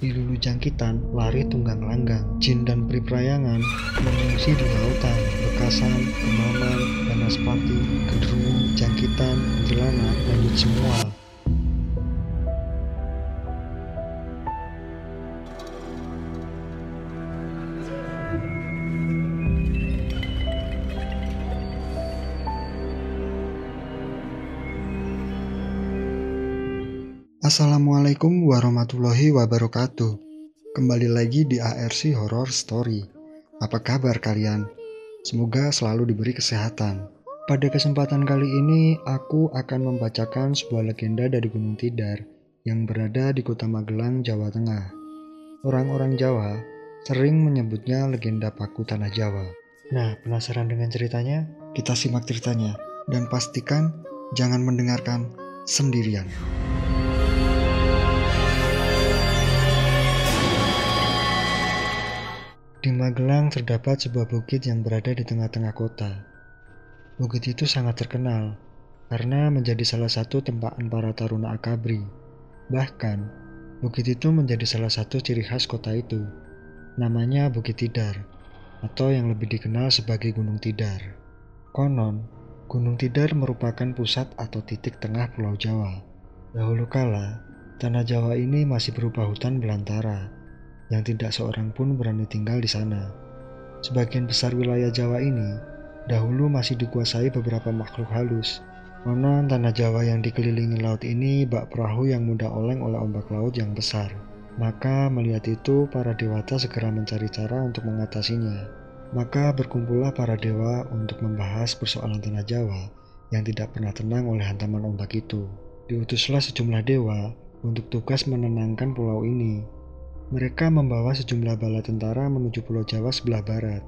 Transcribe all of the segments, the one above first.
Pilulu jangkitan lari tunggang langgang. Jin dan priprayangan mengungsi di lautan. Bekasan, Kemaman, Banaspati, Kedrungu, Jangkitan, Kuntilanak, lanjut semua. Assalamualaikum warahmatullahi wabarakatuh. Kembali lagi di ARC Horror Story. Apa kabar kalian? Semoga selalu diberi kesehatan. Pada kesempatan kali ini, aku akan membacakan sebuah legenda dari Gunung Tidar yang berada di kota Magelang, Jawa Tengah. Orang-orang Jawa sering menyebutnya legenda Paku Tanah Jawa. Nah, penasaran dengan ceritanya? Kita simak ceritanya dan pastikan jangan mendengarkan sendirian. Di Magelang terdapat sebuah bukit yang berada di tengah-tengah kota. Bukit itu sangat terkenal karena menjadi salah satu tempaan para taruna akabri. Bahkan, bukit itu menjadi salah satu ciri khas kota itu. Namanya Bukit Tidar, atau yang lebih dikenal sebagai Gunung Tidar. Konon, Gunung Tidar merupakan pusat atau titik tengah Pulau Jawa. Dahulu kala, tanah Jawa ini masih berupa hutan belantara yang tidak seorang pun berani tinggal di sana. Sebagian besar wilayah Jawa ini dahulu masih dikuasai beberapa makhluk halus. Konon tanah Jawa yang dikelilingi laut ini bak perahu yang mudah oleng oleh ombak laut yang besar. Maka melihat itu para dewata segera mencari cara untuk mengatasinya. Maka berkumpullah para dewa untuk membahas persoalan tanah Jawa yang tidak pernah tenang oleh hantaman ombak itu. Diutuslah sejumlah dewa untuk tugas menenangkan pulau ini mereka membawa sejumlah bala tentara menuju Pulau Jawa sebelah barat.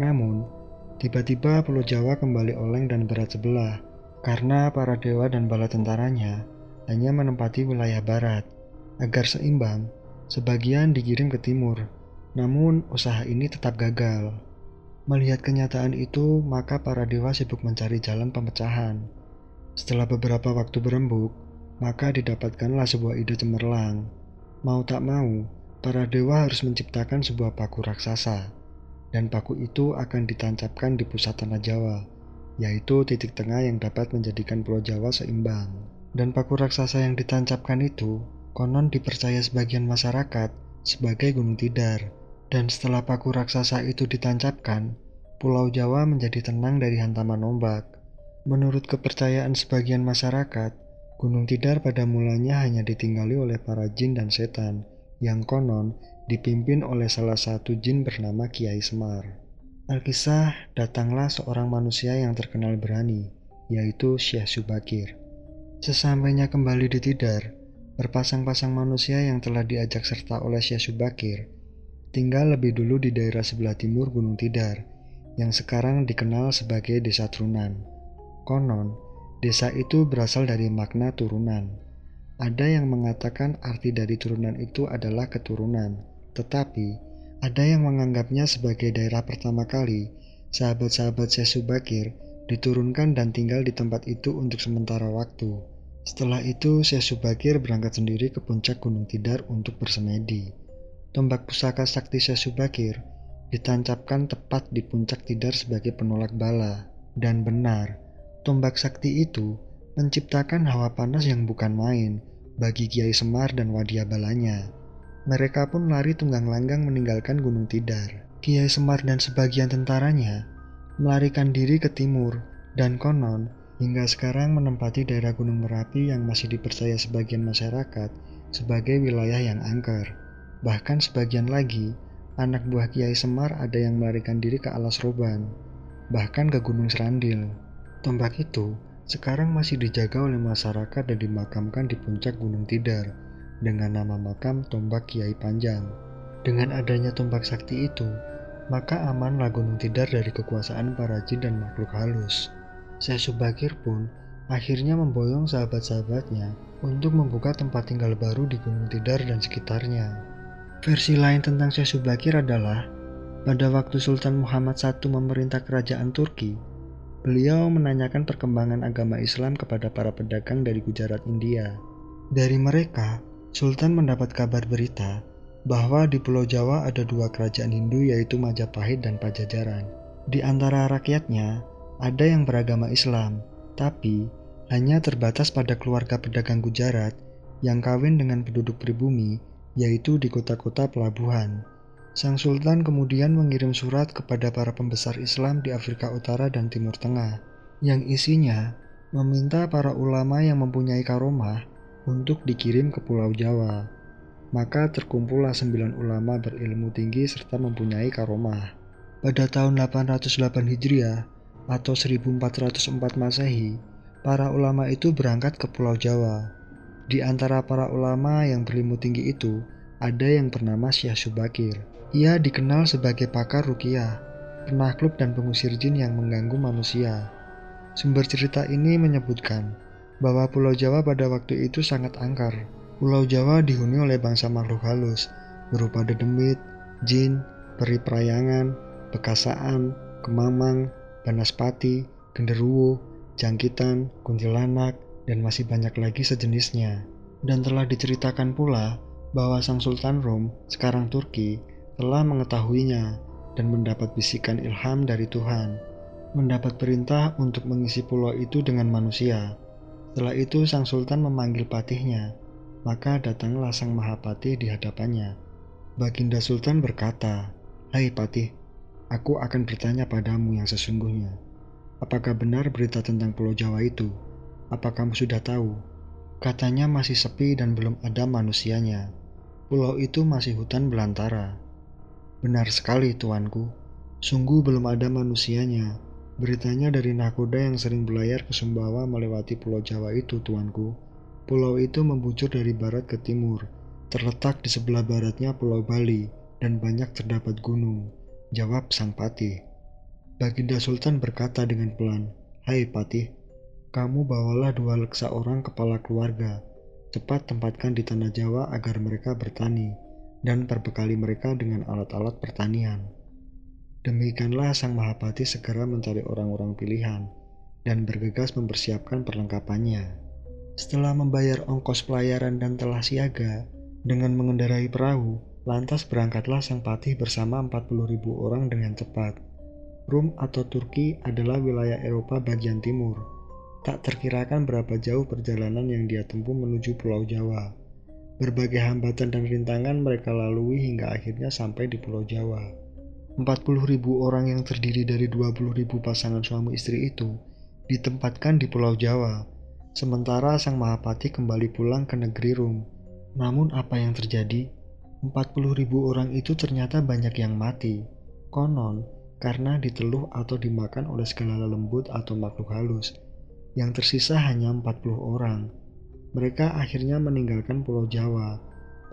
Namun, tiba-tiba Pulau Jawa kembali oleng dan berat sebelah karena para dewa dan bala tentaranya hanya menempati wilayah barat. Agar seimbang, sebagian dikirim ke timur, namun usaha ini tetap gagal. Melihat kenyataan itu, maka para dewa sibuk mencari jalan pemecahan. Setelah beberapa waktu berembuk, maka didapatkanlah sebuah ide cemerlang. Mau tak mau, para dewa harus menciptakan sebuah paku raksasa, dan paku itu akan ditancapkan di pusat tanah Jawa, yaitu titik tengah yang dapat menjadikan Pulau Jawa seimbang. Dan paku raksasa yang ditancapkan itu konon dipercaya sebagian masyarakat sebagai Gunung Tidar. Dan setelah paku raksasa itu ditancapkan, Pulau Jawa menjadi tenang dari hantaman ombak. Menurut kepercayaan sebagian masyarakat, Gunung Tidar pada mulanya hanya ditinggali oleh para jin dan setan, yang konon dipimpin oleh salah satu jin bernama Kiai Semar. Alkisah datanglah seorang manusia yang terkenal berani, yaitu Syekh Subakir. Sesampainya kembali di Tidar, berpasang-pasang manusia yang telah diajak serta oleh Syekh Subakir tinggal lebih dulu di daerah sebelah timur Gunung Tidar, yang sekarang dikenal sebagai Desa Trunan. Konon, desa itu berasal dari makna turunan. Ada yang mengatakan arti dari turunan itu adalah keturunan, tetapi ada yang menganggapnya sebagai daerah pertama kali sahabat-sahabat Syekh Subakir diturunkan dan tinggal di tempat itu untuk sementara waktu. Setelah itu, Syekh Subakir berangkat sendiri ke puncak Gunung Tidar untuk bersemedi. Tombak pusaka sakti Syekh Subakir ditancapkan tepat di puncak Tidar sebagai penolak bala. Dan benar, tombak sakti itu menciptakan hawa panas yang bukan main bagi Kiai Semar dan Wadia Balanya. Mereka pun lari tunggang langgang meninggalkan Gunung Tidar. Kiai Semar dan sebagian tentaranya melarikan diri ke timur dan konon hingga sekarang menempati daerah Gunung Merapi yang masih dipercaya sebagian masyarakat sebagai wilayah yang angker. Bahkan sebagian lagi, anak buah Kiai Semar ada yang melarikan diri ke Alas Roban, bahkan ke Gunung Serandil. Tombak itu sekarang masih dijaga oleh masyarakat dan dimakamkan di puncak Gunung Tidar dengan nama makam Tombak Kiai Panjang. Dengan adanya tombak sakti itu, maka amanlah Gunung Tidar dari kekuasaan para jin dan makhluk halus. Syekh Subakir pun akhirnya memboyong sahabat-sahabatnya untuk membuka tempat tinggal baru di Gunung Tidar dan sekitarnya. Versi lain tentang Syekh Subakir adalah pada waktu Sultan Muhammad I memerintah kerajaan Turki, Beliau menanyakan perkembangan agama Islam kepada para pedagang dari Gujarat, India. Dari mereka, Sultan mendapat kabar berita bahwa di Pulau Jawa ada dua kerajaan Hindu yaitu Majapahit dan Pajajaran. Di antara rakyatnya, ada yang beragama Islam, tapi hanya terbatas pada keluarga pedagang Gujarat yang kawin dengan penduduk pribumi, yaitu di kota-kota pelabuhan. Sang Sultan kemudian mengirim surat kepada para pembesar Islam di Afrika Utara dan Timur Tengah, yang isinya meminta para ulama yang mempunyai karomah untuk dikirim ke Pulau Jawa. Maka terkumpullah sembilan ulama berilmu tinggi serta mempunyai karomah. Pada tahun 808 Hijriah atau 1404 Masehi, para ulama itu berangkat ke Pulau Jawa. Di antara para ulama yang berilmu tinggi itu, ada yang bernama Syekh Subakir. Ia dikenal sebagai pakar rukiah, penakluk dan pengusir jin yang mengganggu manusia. Sumber cerita ini menyebutkan bahwa Pulau Jawa pada waktu itu sangat angker Pulau Jawa dihuni oleh bangsa makhluk halus, berupa dedemit, jin, peri perayangan, bekasaan, kemamang, banaspati, genderuwo, jangkitan, kuntilanak, dan masih banyak lagi sejenisnya. Dan telah diceritakan pula bahwa Sang Sultan Rom, sekarang Turki, telah mengetahuinya dan mendapat bisikan ilham dari Tuhan, mendapat perintah untuk mengisi pulau itu dengan manusia. Setelah itu Sang Sultan memanggil patihnya, maka datanglah sang Mahapati di hadapannya. Baginda Sultan berkata, Hai Patih, aku akan bertanya padamu yang sesungguhnya. Apakah benar berita tentang Pulau Jawa itu? Apa kamu sudah tahu? Katanya masih sepi dan belum ada manusianya. Pulau itu masih hutan belantara. Benar sekali, tuanku. Sungguh belum ada manusianya. Beritanya dari nakoda yang sering berlayar ke Sumbawa melewati Pulau Jawa itu, tuanku. Pulau itu membujur dari barat ke timur, terletak di sebelah baratnya Pulau Bali, dan banyak terdapat gunung. Jawab sang patih. Baginda Sultan berkata dengan pelan, Hai patih, kamu bawalah dua leksa orang kepala keluarga. Cepat tempatkan di tanah Jawa agar mereka bertani, dan perbekali mereka dengan alat-alat pertanian. Demikianlah sang Mahapati segera mencari orang-orang pilihan, dan bergegas mempersiapkan perlengkapannya. Setelah membayar ongkos pelayaran dan telah siaga, dengan mengendarai perahu, lantas berangkatlah sang patih bersama 40.000 orang dengan cepat. Rum atau Turki adalah wilayah Eropa bagian timur. Tak terkirakan berapa jauh perjalanan yang dia tempuh menuju Pulau Jawa. Berbagai hambatan dan rintangan mereka lalui hingga akhirnya sampai di Pulau Jawa. 40.000 orang yang terdiri dari 20.000 pasangan suami istri itu ditempatkan di Pulau Jawa Sementara sang Mahapati kembali pulang ke negeri Rum. Namun apa yang terjadi? 40 ribu orang itu ternyata banyak yang mati. Konon, karena diteluh atau dimakan oleh segala lembut atau makhluk halus. Yang tersisa hanya 40 orang. Mereka akhirnya meninggalkan Pulau Jawa,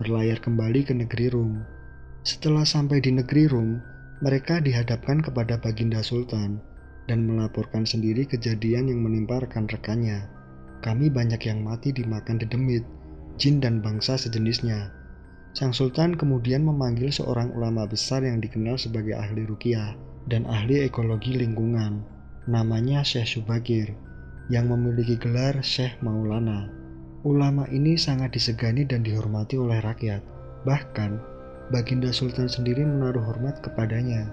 berlayar kembali ke negeri Rum. Setelah sampai di negeri Rum, mereka dihadapkan kepada Baginda Sultan dan melaporkan sendiri kejadian yang menimpa rekan-rekannya. Kami banyak yang mati dimakan dedemit, jin dan bangsa sejenisnya. Sang Sultan kemudian memanggil seorang ulama besar yang dikenal sebagai ahli rukiah dan ahli ekologi lingkungan. Namanya Syekh Subagir, yang memiliki gelar Syekh Maulana. Ulama ini sangat disegani dan dihormati oleh rakyat. Bahkan, Baginda Sultan sendiri menaruh hormat kepadanya.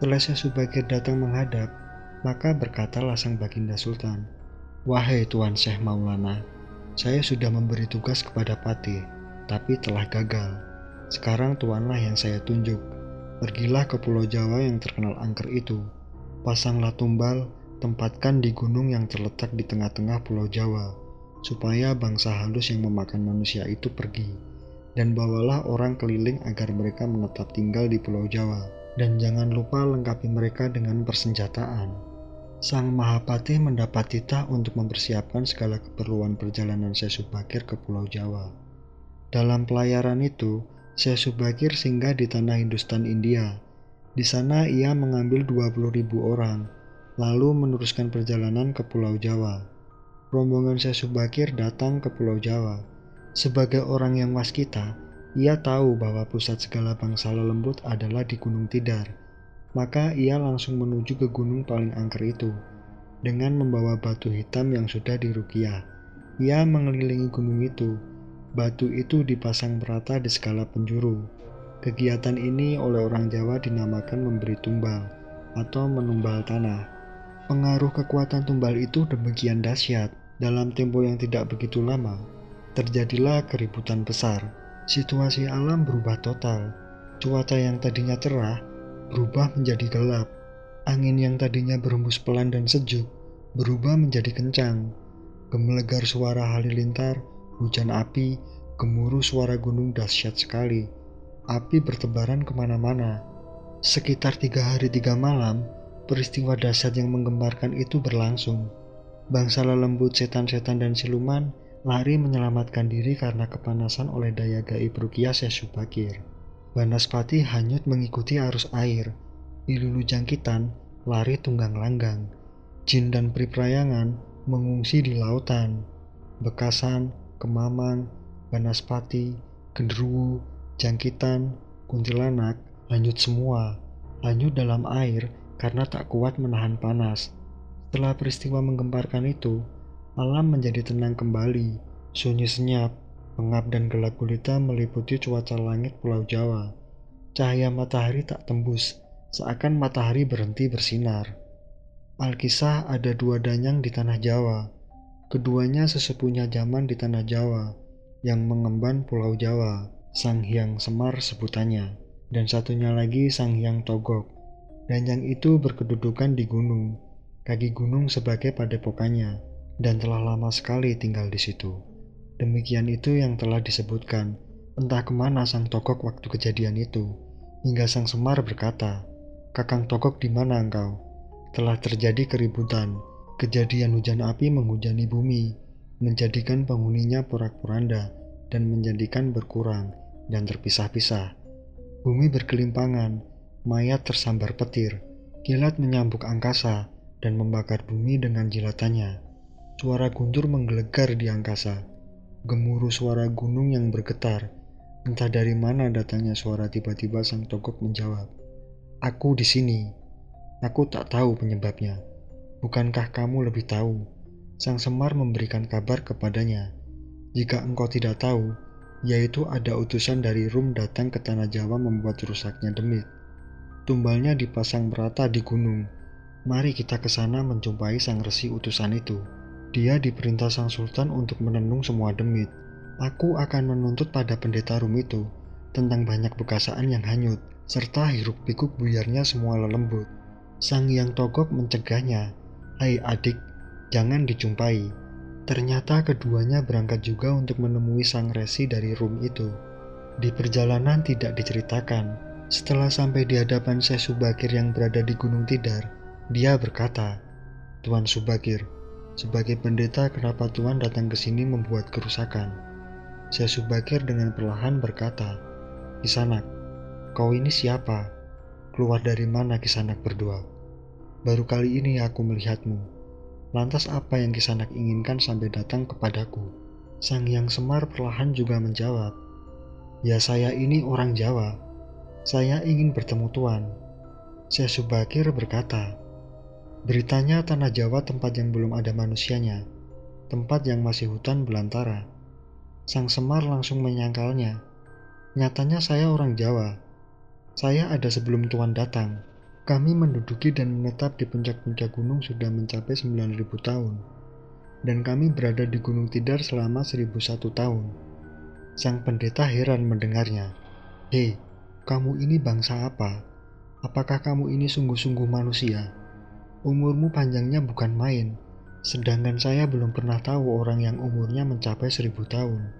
Setelah Syekh Subagir datang menghadap, maka berkatalah sang Baginda Sultan, Wahai Tuan Syekh Maulana, saya sudah memberi tugas kepada Pati, tapi telah gagal. Sekarang tuanlah yang saya tunjuk. Pergilah ke Pulau Jawa yang terkenal angker itu. Pasanglah tumbal, tempatkan di gunung yang terletak di tengah-tengah Pulau Jawa, supaya bangsa halus yang memakan manusia itu pergi. Dan bawalah orang keliling agar mereka menetap tinggal di Pulau Jawa. Dan jangan lupa lengkapi mereka dengan persenjataan. Sang Mahapati mendapat titah untuk mempersiapkan segala keperluan perjalanan Syekh Subakir ke Pulau Jawa. Dalam pelayaran itu, Syekh Subakir singgah di tanah Hindustan India. Di sana ia mengambil 20.000 orang, lalu meneruskan perjalanan ke Pulau Jawa. Rombongan Syekh Subakir datang ke Pulau Jawa. Sebagai orang yang waskita, ia tahu bahwa pusat segala bangsa lembut adalah di Gunung Tidar, maka ia langsung menuju ke gunung paling angker itu. Dengan membawa batu hitam yang sudah dirukiah, ia mengelilingi gunung itu. Batu itu dipasang merata di segala penjuru. Kegiatan ini oleh orang Jawa dinamakan memberi tumbal atau menumbal tanah. Pengaruh kekuatan tumbal itu demikian dahsyat dalam tempo yang tidak begitu lama. Terjadilah keributan besar. Situasi alam berubah total. Cuaca yang tadinya cerah berubah menjadi gelap. Angin yang tadinya berembus pelan dan sejuk berubah menjadi kencang. Gemelegar suara halilintar Hujan api, gemuruh suara gunung dahsyat sekali. Api bertebaran ke mana-mana. Sekitar tiga hari tiga malam, peristiwa dahsyat yang menggemparkan itu berlangsung. Bangsa lembut setan-setan dan siluman lari menyelamatkan diri karena kepanasan oleh daya gaib Rukia Syesubakir. Banaspati hanyut mengikuti arus air. Ilulu jangkitan lari tunggang langgang. Jin dan priprayangan mengungsi di lautan. Bekasan, Kemamang, Banaspati, Genderuwo, Jangkitan, Kuntilanak, hanyut semua, hanyut dalam air karena tak kuat menahan panas. Setelah peristiwa menggemparkan itu, alam menjadi tenang kembali, sunyi senyap, pengap dan gelap gulita meliputi cuaca langit Pulau Jawa. Cahaya matahari tak tembus, seakan matahari berhenti bersinar. Alkisah ada dua danyang di tanah Jawa, Keduanya sesepunya zaman di tanah Jawa yang mengemban Pulau Jawa, Sang Hyang Semar sebutannya, dan satunya lagi Sang Hyang Togok. Dan yang itu berkedudukan di gunung, kaki gunung sebagai padepokannya, dan telah lama sekali tinggal di situ. Demikian itu yang telah disebutkan, entah ke mana Sang Togok waktu kejadian itu, hingga Sang Semar berkata, Kakang Togok di mana engkau? Telah terjadi keributan, Kejadian hujan api menghujani bumi, menjadikan penghuninya porak-poranda dan menjadikan berkurang dan terpisah-pisah. Bumi berkelimpangan, mayat tersambar petir, kilat menyambuk angkasa dan membakar bumi dengan jilatannya. Suara guntur menggelegar di angkasa, gemuruh suara gunung yang bergetar. Entah dari mana datangnya suara tiba-tiba sang togok menjawab, Aku di sini. Aku tak tahu penyebabnya. Bukankah kamu lebih tahu? Sang Semar memberikan kabar kepadanya. Jika engkau tidak tahu, yaitu ada utusan dari Rum datang ke tanah Jawa membuat rusaknya demit. Tumbalnya dipasang merata di gunung. Mari kita ke sana menjumpai sang resi utusan itu. Dia diperintah sang sultan untuk menenung semua demit. Aku akan menuntut pada pendeta Rum itu tentang banyak bekasaan yang hanyut, serta hiruk pikuk buyarnya semua lelembut. Sang Yang Togok mencegahnya Hai adik, jangan dijumpai. Ternyata keduanya berangkat juga untuk menemui sang resi dari Rum itu. Di perjalanan tidak diceritakan, setelah sampai di hadapan Syekh Subakir yang berada di Gunung Tidar, dia berkata, Tuan Subakir, sebagai pendeta kenapa Tuan datang ke sini membuat kerusakan? Syekh Subakir dengan perlahan berkata, Kisanak, kau ini siapa? Keluar dari mana Kisanak berdua? Baru kali ini aku melihatmu. Lantas apa yang Kisanak inginkan sampai datang kepadaku? Sang Yang Semar perlahan juga menjawab, Ya saya ini orang Jawa. Saya ingin bertemu Tuan. Syekh Subakir berkata, Beritanya tanah Jawa tempat yang belum ada manusianya, tempat yang masih hutan belantara. Sang Semar langsung menyangkalnya. Nyatanya saya orang Jawa. Saya ada sebelum Tuan datang. Kami menduduki dan menetap di puncak-puncak gunung sudah mencapai 9000 tahun, dan kami berada di Gunung Tidar selama 1001 tahun. Sang pendeta heran mendengarnya. Hei, kamu ini bangsa apa? Apakah kamu ini sungguh-sungguh manusia? Umurmu panjangnya bukan main, sedangkan saya belum pernah tahu orang yang umurnya mencapai seribu tahun.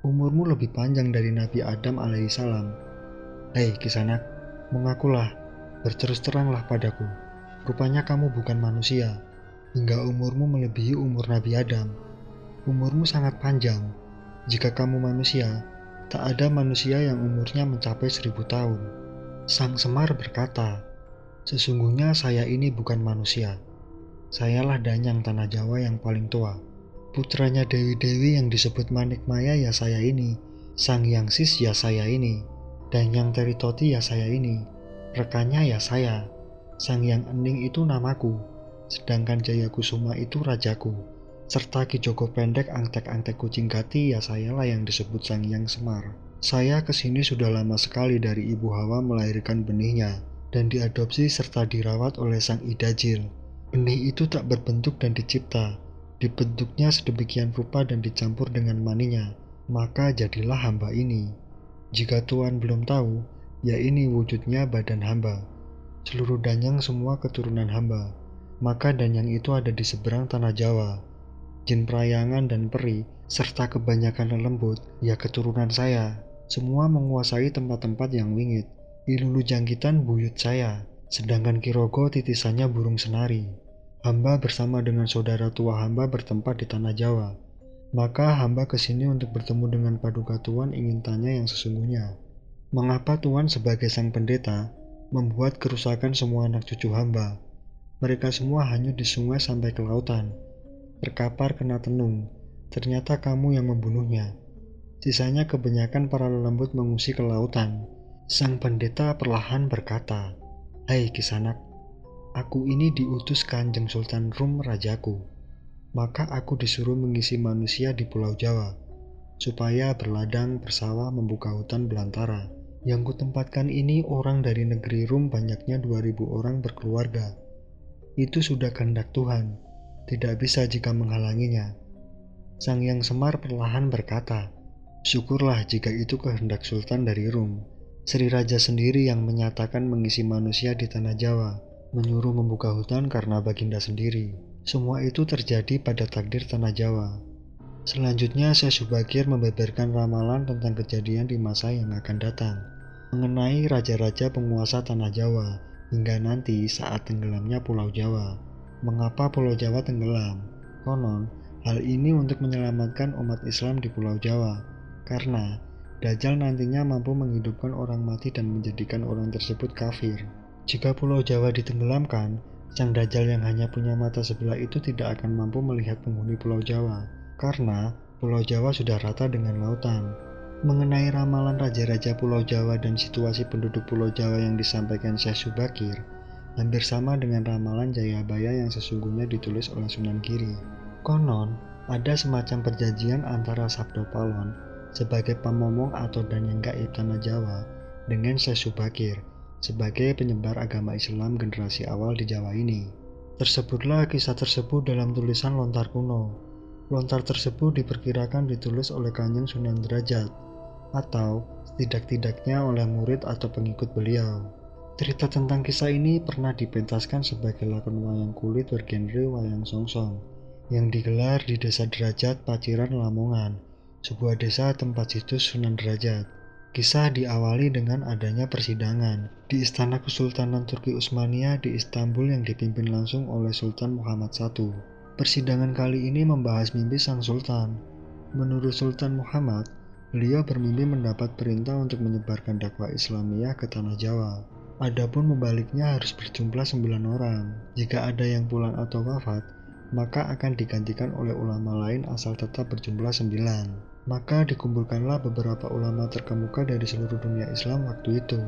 Umurmu lebih panjang dari Nabi Adam alaihissalam. Hei, kisanak, mengakulah Berterus teranglah padaku, rupanya kamu bukan manusia, hingga umurmu melebihi umur Nabi Adam. Umurmu sangat panjang. Jika kamu manusia, tak ada manusia yang umurnya mencapai seribu tahun. Sang Semar berkata, Sesungguhnya saya ini bukan manusia. Sayalah Danyang Tanah Jawa yang paling tua. Putranya Dewi-Dewi yang disebut Manik Maya ya saya ini. Sang Yang Sis ya saya ini. Dan yang Teritoti ya saya ini Rekannya ya saya, Sang Yang Ening itu namaku, sedangkan Jaya Kusuma itu rajaku. serta Ki Joko Pendek angtek-angtek kucing gati ya sayalah yang disebut Sang Yang Semar. Saya ke sini sudah lama sekali dari Ibu Hawa melahirkan benihnya dan diadopsi serta dirawat oleh Sang Idajil. Benih itu tak berbentuk dan dicipta, dibentuknya sedemikian rupa dan dicampur dengan maninya, maka jadilah hamba ini. Jika Tuhan belum tahu, ya ini wujudnya badan hamba. Seluruh danyang semua keturunan hamba, maka danyang itu ada di seberang tanah Jawa jin perayangan dan peri, serta kebanyakan lelembut, ya keturunan saya, semua menguasai tempat-tempat yang wingit. Ilulu jangkitan buyut saya, sedangkan Kirogo titisannya burung senari. Hamba bersama dengan saudara tua hamba bertempat di tanah Jawa. Maka hamba ke sini untuk bertemu dengan paduka Tuan ingin tanya yang sesungguhnya. Mengapa Tuan sebagai sang pendeta membuat kerusakan semua anak cucu hamba? Mereka semua hanyut di sungai sampai ke lautan terkapar kena tenung. Ternyata kamu yang membunuhnya. Sisanya kebanyakan para lelembut mengungsi ke lautan. Sang pendeta perlahan berkata, Hai kisanak, aku ini diutus kanjeng Sultan Rum Rajaku. Maka aku disuruh mengisi manusia di Pulau Jawa, supaya berladang, bersawah, membuka hutan belantara. Yang kutempatkan ini orang dari negeri Rum banyaknya 2000 orang berkeluarga. Itu sudah kehendak Tuhan tidak bisa jika menghalanginya. Sang Yang Semar perlahan berkata, Syukurlah jika itu kehendak Sultan dari Rum. Sri Raja sendiri yang menyatakan mengisi manusia di tanah Jawa, menyuruh membuka hutan karena baginda sendiri. Semua itu terjadi pada takdir tanah Jawa. Selanjutnya saya Subakir membeberkan ramalan tentang kejadian di masa yang akan datang, mengenai raja-raja penguasa tanah Jawa, hingga nanti saat tenggelamnya Pulau Jawa. Mengapa Pulau Jawa tenggelam? Konon, hal ini untuk menyelamatkan umat Islam di Pulau Jawa, karena Dajjal nantinya mampu menghidupkan orang mati dan menjadikan orang tersebut kafir. Jika Pulau Jawa ditenggelamkan, sang Dajjal yang hanya punya mata sebelah itu tidak akan mampu melihat penghuni Pulau Jawa, karena Pulau Jawa sudah rata dengan lautan. Mengenai ramalan Raja-Raja Pulau Jawa dan situasi penduduk Pulau Jawa yang disampaikan Syekh Subakir, hampir sama dengan ramalan Jayabaya yang sesungguhnya ditulis oleh Sunan Giri. Konon, ada semacam perjanjian antara Sabdo Palon sebagai pamomong atau dan yang gaib tanah Jawa dengan Syekh Subakir sebagai penyebar agama Islam generasi awal di Jawa ini. Tersebutlah kisah tersebut dalam tulisan lontar kuno. Lontar tersebut diperkirakan ditulis oleh Kanjeng Sunan Derajat atau setidak-tidaknya oleh murid atau pengikut beliau. Cerita tentang kisah ini pernah dipentaskan sebagai lakon wayang kulit bergenre wayang songsong yang digelar di Desa Derajat, Paciran, Lamongan, sebuah desa tempat situs Sunan Derajat. Kisah diawali dengan adanya persidangan di Istana Kesultanan Turki Utsmania di Istanbul yang dipimpin langsung oleh Sultan Muhammad I. Persidangan kali ini membahas mimpi sang sultan. Menurut Sultan Muhammad, beliau bermimpi mendapat perintah untuk menyebarkan dakwah Islamiyah ke tanah Jawa. Adapun membaliknya harus berjumlah sembilan orang. Jika ada yang pulang atau wafat, maka akan digantikan oleh ulama lain asal tetap berjumlah sembilan. Maka dikumpulkanlah beberapa ulama terkemuka dari seluruh dunia Islam waktu itu.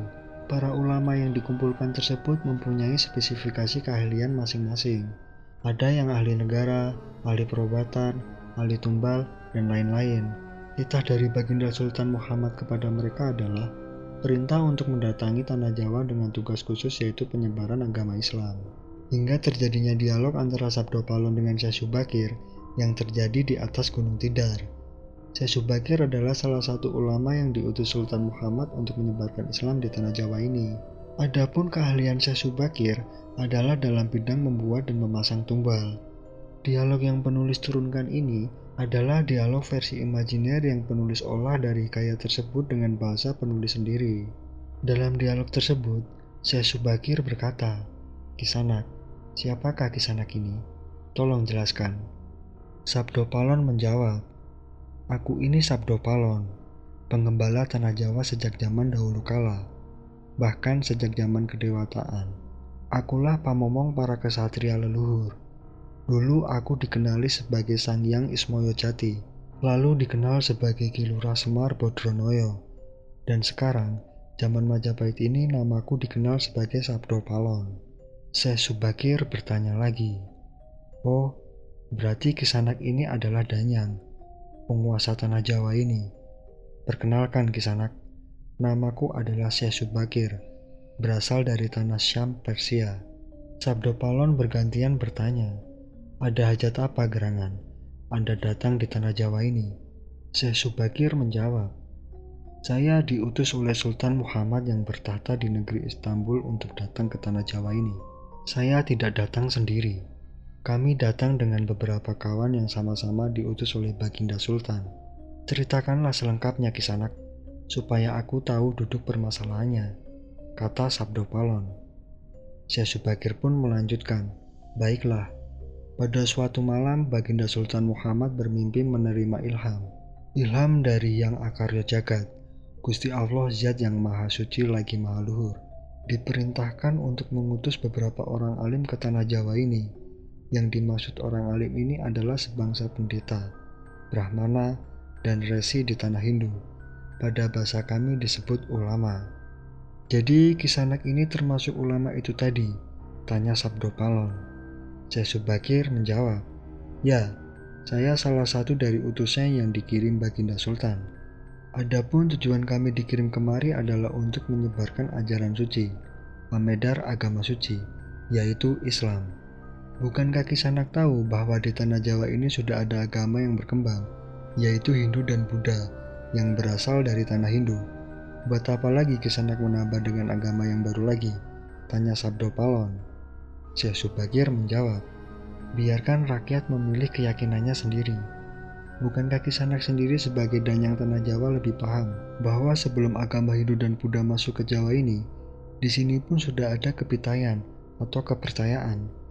Para ulama yang dikumpulkan tersebut mempunyai spesifikasi keahlian masing-masing. Ada yang ahli negara, ahli perobatan, ahli tumbal, dan lain-lain. Titah dari baginda Sultan Muhammad kepada mereka adalah perintah untuk mendatangi tanah Jawa dengan tugas khusus yaitu penyebaran agama Islam. Hingga terjadinya dialog antara Sabdo Palon dengan Syekh Subakir yang terjadi di atas Gunung Tidar. Syekh Subakir adalah salah satu ulama yang diutus Sultan Muhammad untuk menyebarkan Islam di tanah Jawa ini. Adapun keahlian Syekh Subakir adalah dalam bidang membuat dan memasang tumbal. Dialog yang penulis turunkan ini adalah dialog versi imajiner yang penulis olah dari hikayat tersebut dengan bahasa penulis sendiri. Dalam dialog tersebut, Syekh Subakir berkata, Kisanak, siapakah Kisanak ini? Tolong jelaskan. Sabdo Palon menjawab, Aku ini Sabdo Palon, pengembala tanah Jawa sejak zaman dahulu kala, bahkan sejak zaman kedewataan. Akulah pamomong para kesatria leluhur Dulu aku dikenali sebagai Sang Yang Ismoyo Jati, lalu dikenal sebagai Kilura Semar Bodronoyo, dan sekarang zaman Majapahit ini namaku dikenal sebagai Sabdo Palon. Syekh Subakir bertanya lagi, Oh, Berarti kisanak ini adalah Danyang, penguasa tanah Jawa ini. Perkenalkan kisanak, namaku adalah Syekh Subakir, berasal dari tanah Syam, Persia. Sabdo Palon bergantian bertanya, ada hajat apa gerangan? Anda datang di tanah Jawa ini? Syekh Subakir menjawab, saya diutus oleh Sultan Muhammad yang bertahta di negeri Istanbul untuk datang ke tanah Jawa ini. Saya tidak datang sendiri, kami datang dengan beberapa kawan yang sama-sama diutus oleh Baginda Sultan. Ceritakanlah selengkapnya kisanak, supaya aku tahu duduk permasalahannya, kata Sabdo Palon. Syekh Subakir pun melanjutkan, Baiklah, pada suatu malam Baginda Sultan Muhammad bermimpi menerima ilham. Ilham dari yang akarya jagat, Gusti Allah Zat yang Maha Suci lagi Maha Luhur, diperintahkan untuk mengutus beberapa orang alim ke tanah Jawa ini yang dimaksud orang alim ini adalah sebangsa pendeta, brahmana, dan resi di tanah Hindu. Pada bahasa kami disebut ulama. Jadi kisanak ini termasuk ulama itu tadi? Tanya Sabdo Palon. Syekh Subakir menjawab, Ya, saya salah satu dari utusnya yang dikirim Baginda Sultan. Adapun tujuan kami dikirim kemari adalah untuk menyebarkan ajaran suci, pemedar agama suci, yaitu Islam. Bukankah Kisanak tahu bahwa di tanah Jawa ini sudah ada agama yang berkembang, yaitu Hindu dan Buddha, yang berasal dari tanah Hindu? Buat apa lagi Kisanak menambah dengan agama yang baru lagi? Tanya Sabdo Palon. Syekh Subagir menjawab, biarkan rakyat memilih keyakinannya sendiri. Bukankah Kisanak sendiri sebagai danyang tanah Jawa lebih paham bahwa sebelum agama Hindu dan Buddha masuk ke Jawa ini, di sini pun sudah ada kepitayan atau kepercayaan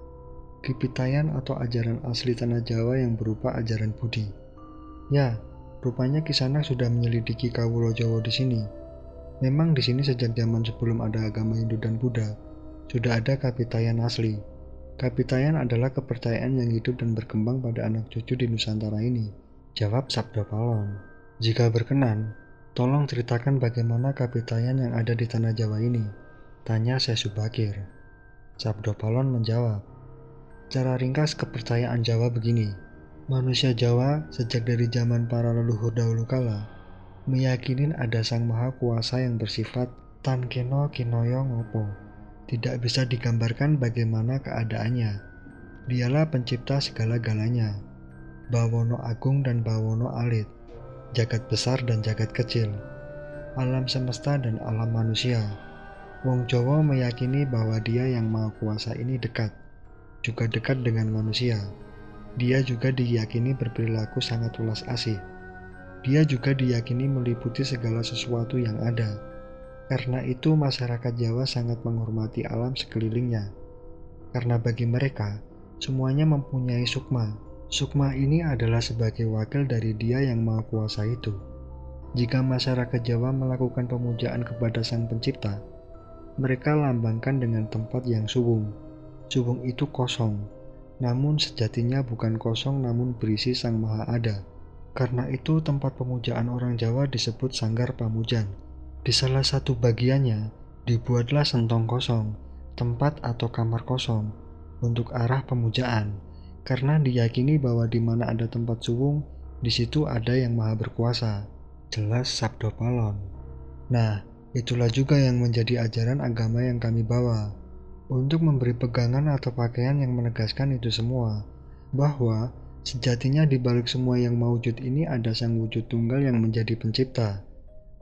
Kipitayan atau ajaran asli tanah Jawa yang berupa ajaran Budi. Ya, rupanya Kisanak sudah menyelidiki Kawulo Jawa di sini. Memang di sini sejak zaman sebelum ada agama Hindu dan Buddha, sudah ada kapitayan asli. Kapitayan adalah kepercayaan yang hidup dan berkembang pada anak cucu di Nusantara ini. Jawab Sabda Palon. Jika berkenan, tolong ceritakan bagaimana kapitayan yang ada di tanah Jawa ini. Tanya saya Subakir. Sabdo Palon menjawab, Cara ringkas kepercayaan Jawa begini. Manusia Jawa sejak dari zaman para leluhur dahulu kala meyakini ada Sang Maha Kuasa yang bersifat tan keno kinoyo ngopo. Tidak bisa digambarkan bagaimana keadaannya. Dialah pencipta segala-galanya. Bawono agung dan bawono alit. Jagat besar dan jagat kecil. Alam semesta dan alam manusia. Wong Jawa meyakini bahwa dia yang maha kuasa ini dekat juga dekat dengan manusia. Dia juga diyakini berperilaku sangat ulas asih. Dia juga diyakini meliputi segala sesuatu yang ada. Karena itu masyarakat Jawa sangat menghormati alam sekelilingnya. Karena bagi mereka, semuanya mempunyai sukma. Sukma ini adalah sebagai wakil dari dia yang maha kuasa itu. Jika masyarakat Jawa melakukan pemujaan kepada sang pencipta, mereka lambangkan dengan tempat yang subung, Jubung itu kosong, namun sejatinya bukan kosong namun berisi Sang Maha Ada. Karena itu tempat pemujaan orang Jawa disebut Sanggar Pamujan. Di salah satu bagiannya dibuatlah sentong kosong, tempat atau kamar kosong untuk arah pemujaan. Karena diyakini bahwa di mana ada tempat suwung, di situ ada yang maha berkuasa. Jelas Sabdo Palon. Nah, itulah juga yang menjadi ajaran agama yang kami bawa untuk memberi pegangan atau pakaian yang menegaskan itu semua, bahwa sejatinya di balik semua yang mewujud ini ada sang wujud tunggal yang menjadi pencipta,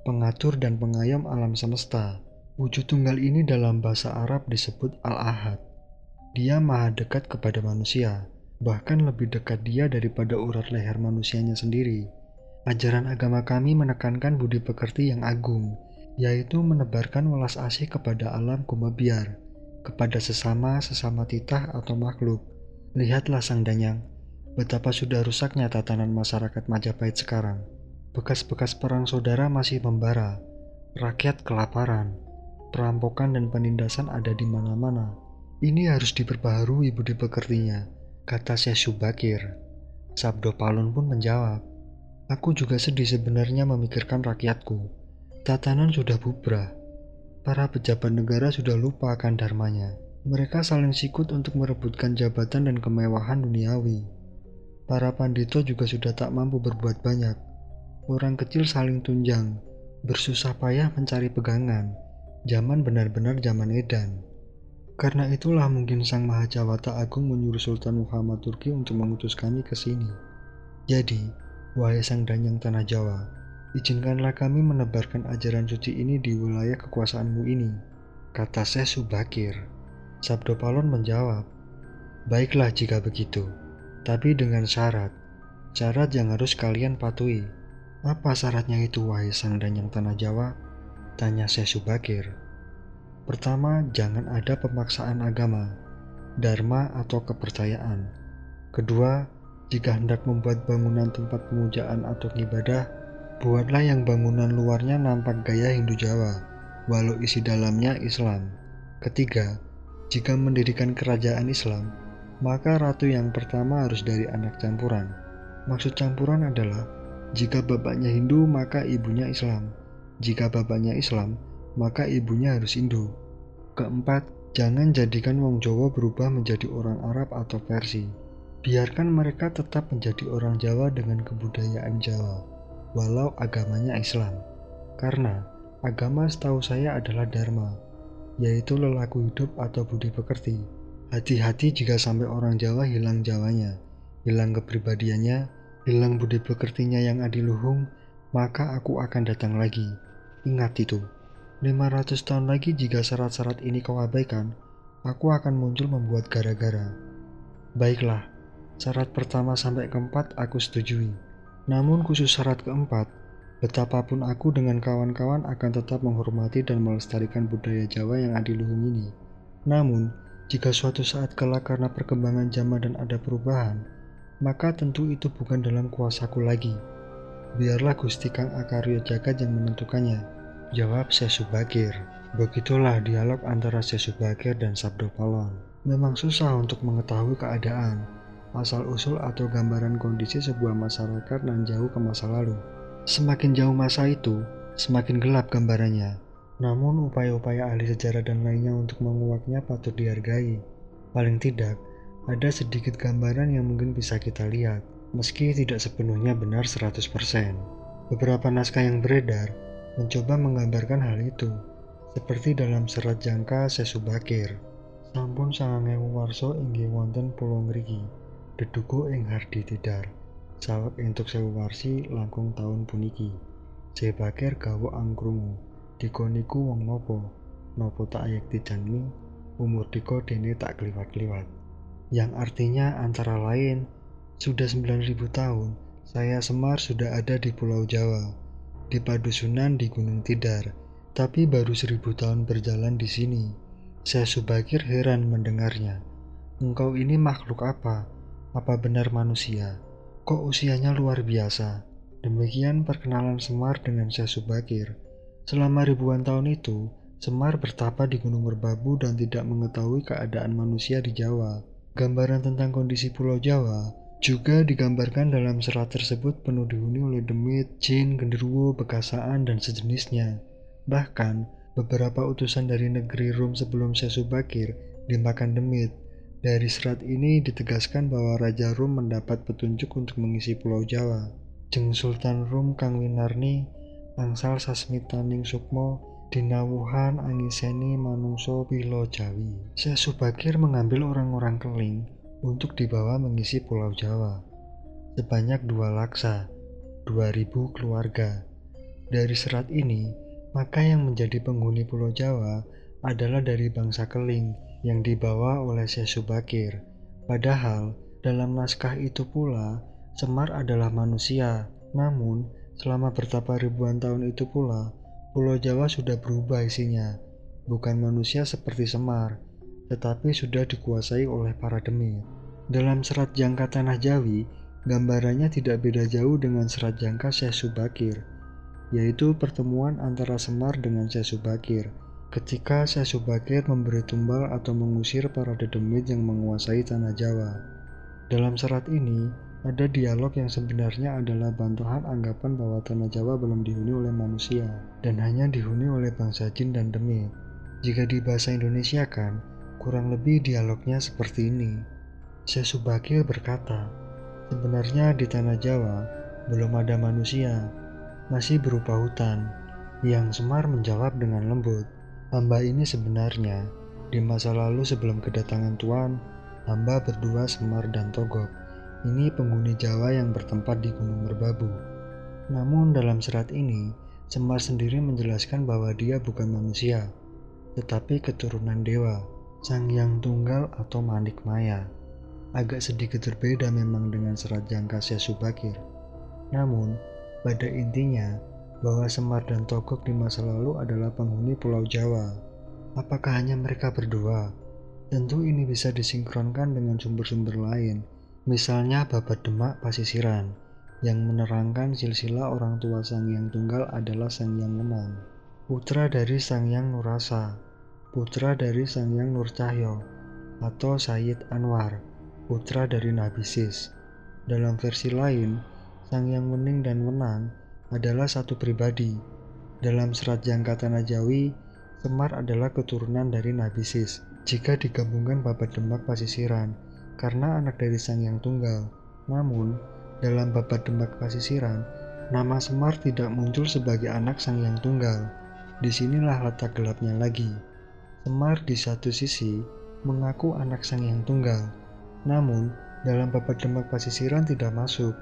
pengatur dan pengayom alam semesta. Wujud tunggal ini dalam bahasa Arab disebut Al-Ahad. Dia maha dekat kepada manusia, bahkan lebih dekat dia daripada urat leher manusianya sendiri. Ajaran agama kami menekankan budi pekerti yang agung, yaitu menebarkan welas asih kepada alam kumabiar, kepada sesama sesama titah atau makhluk. Lihatlah sang danyang, betapa sudah rusaknya tatanan masyarakat Majapahit sekarang. Bekas-bekas perang saudara masih membara, rakyat kelaparan, perampokan dan penindasan ada di mana-mana. Ini harus diperbaharui budi pekertinya, kata Syekh Subakir. Sabdo Palun pun menjawab, Aku juga sedih sebenarnya memikirkan rakyatku. Tatanan sudah bubrah, Para pejabat negara sudah lupa akan dharmanya. Mereka saling sikut untuk merebutkan jabatan dan kemewahan duniawi. Para pandito juga sudah tak mampu berbuat banyak. Orang kecil saling tunjang, bersusah payah mencari pegangan. Zaman benar-benar zaman edan. Karena itulah mungkin Sang Maha Jawata Agung menyuruh Sultan Muhammad Turki untuk mengutus kami ke sini. Jadi, wahai Sang Danyang Tanah Jawa, izinkanlah kami menebarkan ajaran suci ini di wilayah kekuasaanmu ini, kata Syekh Subakir. Sabdo Palon menjawab, Baiklah jika begitu. Tapi dengan syarat. Syarat yang harus kalian patuhi. Apa syaratnya itu, wahai sang danyang tanah Jawa? Tanya saya Subakir. Pertama, jangan ada pemaksaan agama, dharma atau kepercayaan. Kedua, jika hendak membuat bangunan tempat pemujaan atau ibadah, buatlah yang bangunan luarnya nampak gaya Hindu Jawa, walau isi dalamnya Islam. Ketiga, jika mendirikan kerajaan Islam, maka ratu yang pertama harus dari anak campuran. Maksud campuran adalah jika bapaknya Hindu maka ibunya Islam. Jika bapaknya Islam, maka ibunya harus Hindu. Keempat, jangan jadikan wong Jawa berubah menjadi orang Arab atau Persia. Biarkan mereka tetap menjadi orang Jawa dengan kebudayaan Jawa, walau agamanya Islam. Karena agama setahu saya adalah Dharma, yaitu lelaku hidup atau budi pekerti. Hati-hati jika sampai orang Jawa hilang Jawanya, hilang kepribadiannya, hilang budi pekertinya yang adiluhung, maka aku akan datang lagi. Ingat itu. 500 tahun lagi jika syarat-syarat ini kau abaikan, aku akan muncul membuat gara-gara. Baiklah, syarat pertama sampai keempat aku setujui. Namun khusus syarat keempat, betapapun aku dengan kawan-kawan akan tetap menghormati dan melestarikan budaya Jawa yang adiluhung ini. Namun, jika suatu saat kelak karena perkembangan zaman dan ada perubahan, maka tentu itu bukan dalam kuasaku lagi. Biarlah Gusti Kang Akaryo Jagat yang menentukannya. Jawab Sesubagir. Begitulah dialog antara Sesubagir dan Sabdo Palon. Memang susah untuk mengetahui keadaan, asal-usul atau gambaran kondisi sebuah masyarakat dan jauh ke masa lalu. Semakin jauh masa itu, semakin gelap gambarannya. Namun upaya-upaya ahli sejarah dan lainnya untuk menguaknya patut dihargai. Paling tidak, ada sedikit gambaran yang mungkin bisa kita lihat, meski tidak sepenuhnya benar 100%. Beberapa naskah yang beredar mencoba menggambarkan hal itu, seperti dalam serat jangka Sesubakir. Sampun sangangewu warso inggih wonten pulau ngriki, deduku ing hardi tidar. Sawek entuk sewu warsi langkung tahun puniki. Jebakir gawo angkrungu. Diko niku wong nopo, nopo tak ayak dijanmi, umur Diko dene tak keliwat-keliwat. Yang artinya antara lain, sudah 9000 tahun, saya Semar sudah ada di Pulau Jawa, di Padusunan di Gunung Tidar, tapi baru seribu tahun berjalan di sini. Saya Subakir heran mendengarnya. Engkau ini makhluk apa? Apa benar manusia? Kok usianya luar biasa? Demikian perkenalan Semar dengan saya Subakir. Selama ribuan tahun itu, Semar bertapa di Gunung Merbabu dan tidak mengetahui keadaan manusia di Jawa. Gambaran tentang kondisi Pulau Jawa juga digambarkan dalam serat tersebut penuh dihuni oleh demit, jin, genderuwo, bekasaan, dan sejenisnya. Bahkan, beberapa utusan dari negeri Rum sebelum Sesubakir dimakan demit. Dari serat ini ditegaskan bahwa Raja Rum mendapat petunjuk untuk mengisi Pulau Jawa. Jeng Sultan Rum Kang Winarni angsal sasmitaning sukmo dinawuhan angiseni manungso pilo jawi. Syekh Subakir mengambil orang-orang keling untuk dibawa mengisi pulau Jawa. Sebanyak dua laksa, dua ribu keluarga. Dari serat ini, maka yang menjadi penghuni pulau Jawa adalah dari bangsa keling yang dibawa oleh Syekh Subakir. Padahal, dalam naskah itu pula, Semar adalah manusia, namun Selama bertapa ribuan tahun itu pula, Pulau Jawa sudah berubah isinya, bukan manusia seperti Semar, tetapi sudah dikuasai oleh para demit. Dalam serat jangka Tanah Jawi, gambarannya tidak beda jauh dengan serat jangka Syekh Subakir, yaitu pertemuan antara Semar dengan Syekh Subakir. Ketika Syekh Subakir memberi tumbal atau mengusir para dedemit yang menguasai Tanah Jawa. Dalam serat ini, ada dialog yang sebenarnya adalah bantahan anggapan bahwa tanah Jawa belum dihuni oleh manusia dan hanya dihuni oleh bangsa jin dan demit. Jika di bahasa Indonesia kan, kurang lebih dialognya seperti ini. Syekh Subakir berkata, Sebenarnya di tanah Jawa belum ada manusia, masih berupa hutan. Yang Semar menjawab dengan lembut, hamba ini sebenarnya di masa lalu sebelum kedatangan Tuan, hamba berdua Semar dan Togok. Ini penghuni Jawa yang bertempat di Gunung Merbabu. Namun dalam serat ini, Semar sendiri menjelaskan bahwa dia bukan manusia, tetapi keturunan dewa, sang yang tunggal atau manik maya. Agak sedikit berbeda memang dengan serat Jangkasya Subakir. Namun, pada intinya, bahwa Semar dan Togok di masa lalu adalah penghuni Pulau Jawa. Apakah hanya mereka berdua? Tentu ini bisa disinkronkan dengan sumber-sumber lain, misalnya Babat Demak Pasisiran, yang menerangkan silsilah orang tua Sang Yang Tunggal adalah Sang Yang Menang, putra dari Sang Yang Nurasa, putra dari Sang Yang Nur Cahyo, atau Sayyid Anwar, putra dari Nabi Sis. Dalam versi lain, Sang Yang Mening dan Menang adalah satu pribadi. Dalam serat Jangka Tanah Jawi, Semar adalah keturunan dari Nabi Sis. Jika digabungkan Babat Demak Pasisiran, karena anak dari Sang Yang Tunggal. Namun, dalam babat Demak Pasisiran, nama Semar tidak muncul sebagai anak sang yang tunggal. Di sinilah letak gelapnya lagi. Semar di satu sisi mengaku anak sang yang tunggal, namun dalam babat Demak Pasisiran tidak masuk.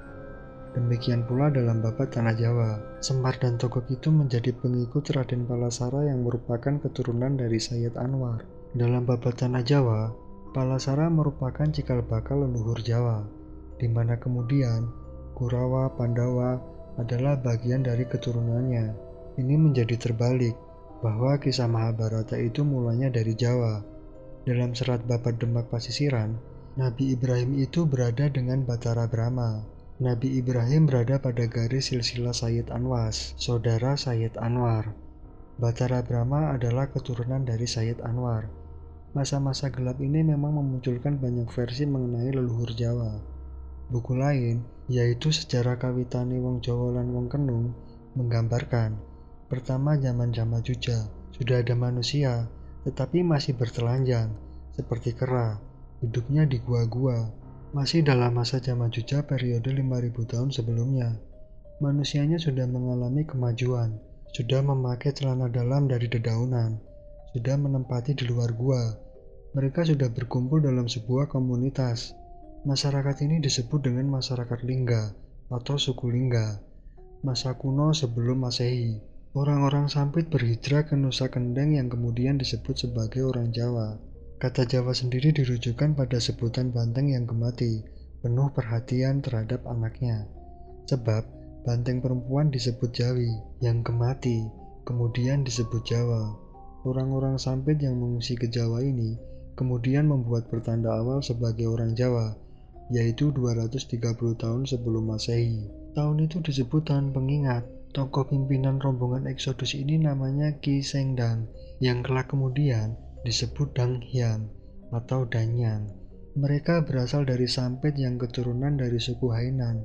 Demikian pula dalam babat Tanah Jawa, Semar dan Togok itu menjadi pengikut Raden Palasara yang merupakan keturunan dari Sayyid Anwar. Dalam babat Tanah Jawa, Palasara merupakan cikal bakal leluhur Jawa di mana kemudian Kurawa Pandawa adalah bagian dari keturunannya. Ini menjadi terbalik, bahwa kisah Mahabharata itu mulanya dari Jawa. Dalam serat Babat Demak Pasisiran, Nabi Ibrahim itu berada dengan Batara Brahma. Nabi Ibrahim berada pada garis silsilah Sayyid Anwas, saudara Sayyid Anwar. Batara Brahma adalah keturunan dari Sayyid Anwar. Masa-masa gelap ini memang memunculkan banyak versi mengenai leluhur Jawa. Buku lain, yaitu Sejarah Kawitane Wong Jawa lan Wong Kenung, menggambarkan pertama zaman Jama Juja sudah ada manusia, tetapi masih bertelanjang seperti kera. Hidupnya di gua-gua. Masih dalam masa Jama Juja periode 5000 tahun sebelumnya. Manusianya sudah mengalami kemajuan, sudah memakai celana dalam dari dedaunan, sudah menempati di luar gua. Mereka sudah berkumpul dalam sebuah komunitas Masyarakat ini disebut dengan masyarakat Lingga atau suku Lingga. Masa kuno sebelum Masehi, orang-orang Sampit berhijrah ke Nusa Kendeng yang kemudian disebut sebagai orang Jawa. Kata Jawa sendiri dirujukan pada sebutan banteng yang gemati, penuh perhatian terhadap anaknya. Sebab banteng perempuan disebut Jawi, yang gemati, kemudian disebut Jawa. Orang-orang Sampit yang mengungsi ke Jawa ini kemudian membuat pertanda awal sebagai orang Jawa yaitu 230 tahun sebelum Masehi. Tahun itu disebut tahun pengingat. Tokoh pimpinan rombongan Eksodus ini namanya Ki Sengdang, yang kelak kemudian disebut Dang Hyang atau Danyang. Mereka berasal dari Sampit yang keturunan dari suku Hainan.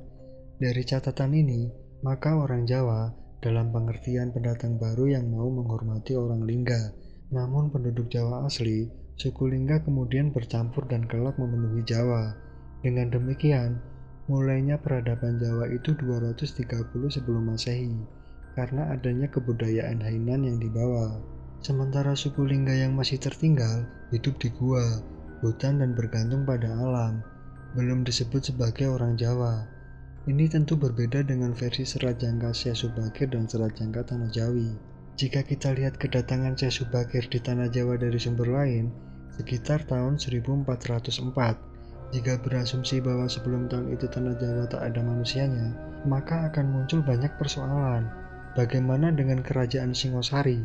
Dari catatan ini, maka orang Jawa dalam pengertian pendatang baru yang mau menghormati orang Lingga. Namun penduduk Jawa asli, suku Lingga kemudian bercampur dan kelak memenuhi Jawa. Dengan demikian, mulainya peradaban Jawa itu 230 sebelum Masehi karena adanya kebudayaan Hainan yang dibawa. Sementara suku Lingga yang masih tertinggal hidup di gua, hutan dan bergantung pada alam, belum disebut sebagai orang Jawa. Ini tentu berbeda dengan versi serat jangka Syekh Subakir dan serat jangka Tanah Jawi. Jika kita lihat kedatangan Syekh Subakir di Tanah Jawa dari sumber lain, sekitar tahun 1404, jika berasumsi bahwa sebelum tahun itu tanah Jawa tak ada manusianya, maka akan muncul banyak persoalan. Bagaimana dengan kerajaan Singosari,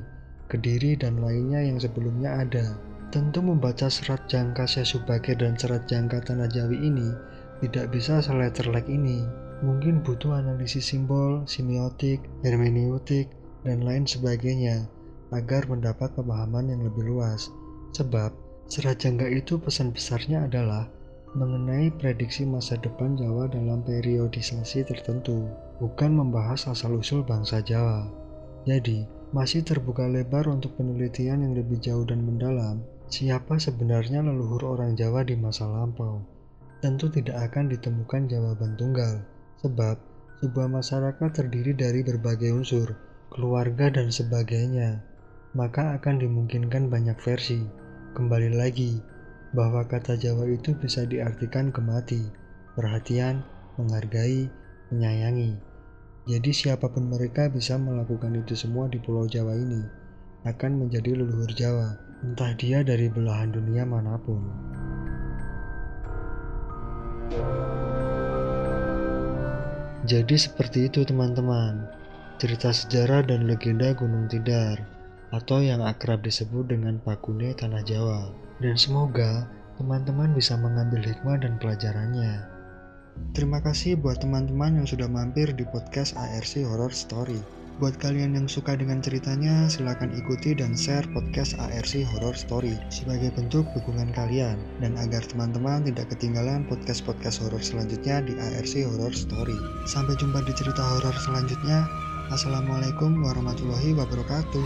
Kediri, dan lainnya yang sebelumnya ada? Tentu membaca serat jangka Sesubage dan serat jangka Tanah Jawi ini tidak bisa seletterlek ini. Mungkin butuh analisis simbol, semiotik, hermeneutik, dan lain sebagainya agar mendapat pemahaman yang lebih luas. Sebab, serat jangka itu pesan besarnya adalah mengenai prediksi masa depan Jawa dalam periodisasi tertentu, bukan membahas asal-usul bangsa Jawa. Jadi, masih terbuka lebar untuk penelitian yang lebih jauh dan mendalam siapa sebenarnya leluhur orang Jawa di masa lampau. tentu tidak akan ditemukan jawaban tunggal, sebab sebuah masyarakat terdiri dari berbagai unsur, keluarga, dan sebagainya, maka akan dimungkinkan banyak versi. Kembali lagi, bahwa kata Jawa itu bisa diartikan kemati, perhatian, menghargai, menyayangi. Jadi siapa pun mereka bisa melakukan itu semua di Pulau Jawa ini, akan menjadi leluhur Jawa, entah dia dari belahan dunia mana pun. Jadi seperti itu teman-teman, cerita sejarah dan legenda Gunung Tidar, atau yang akrab disebut dengan Pakune Tanah Jawa. Dan semoga teman-teman bisa mengambil hikmah dan pelajarannya. Terima kasih buat teman-teman yang sudah mampir di podcast ARC Horror Story. Buat kalian yang suka dengan ceritanya, silahkan ikuti dan share podcast ARC Horror Story sebagai bentuk dukungan kalian dan agar teman-teman tidak ketinggalan podcast-podcast horor selanjutnya di ARC Horror Story. Sampai jumpa di cerita horor selanjutnya. Assalamualaikum warahmatullahi wabarakatuh.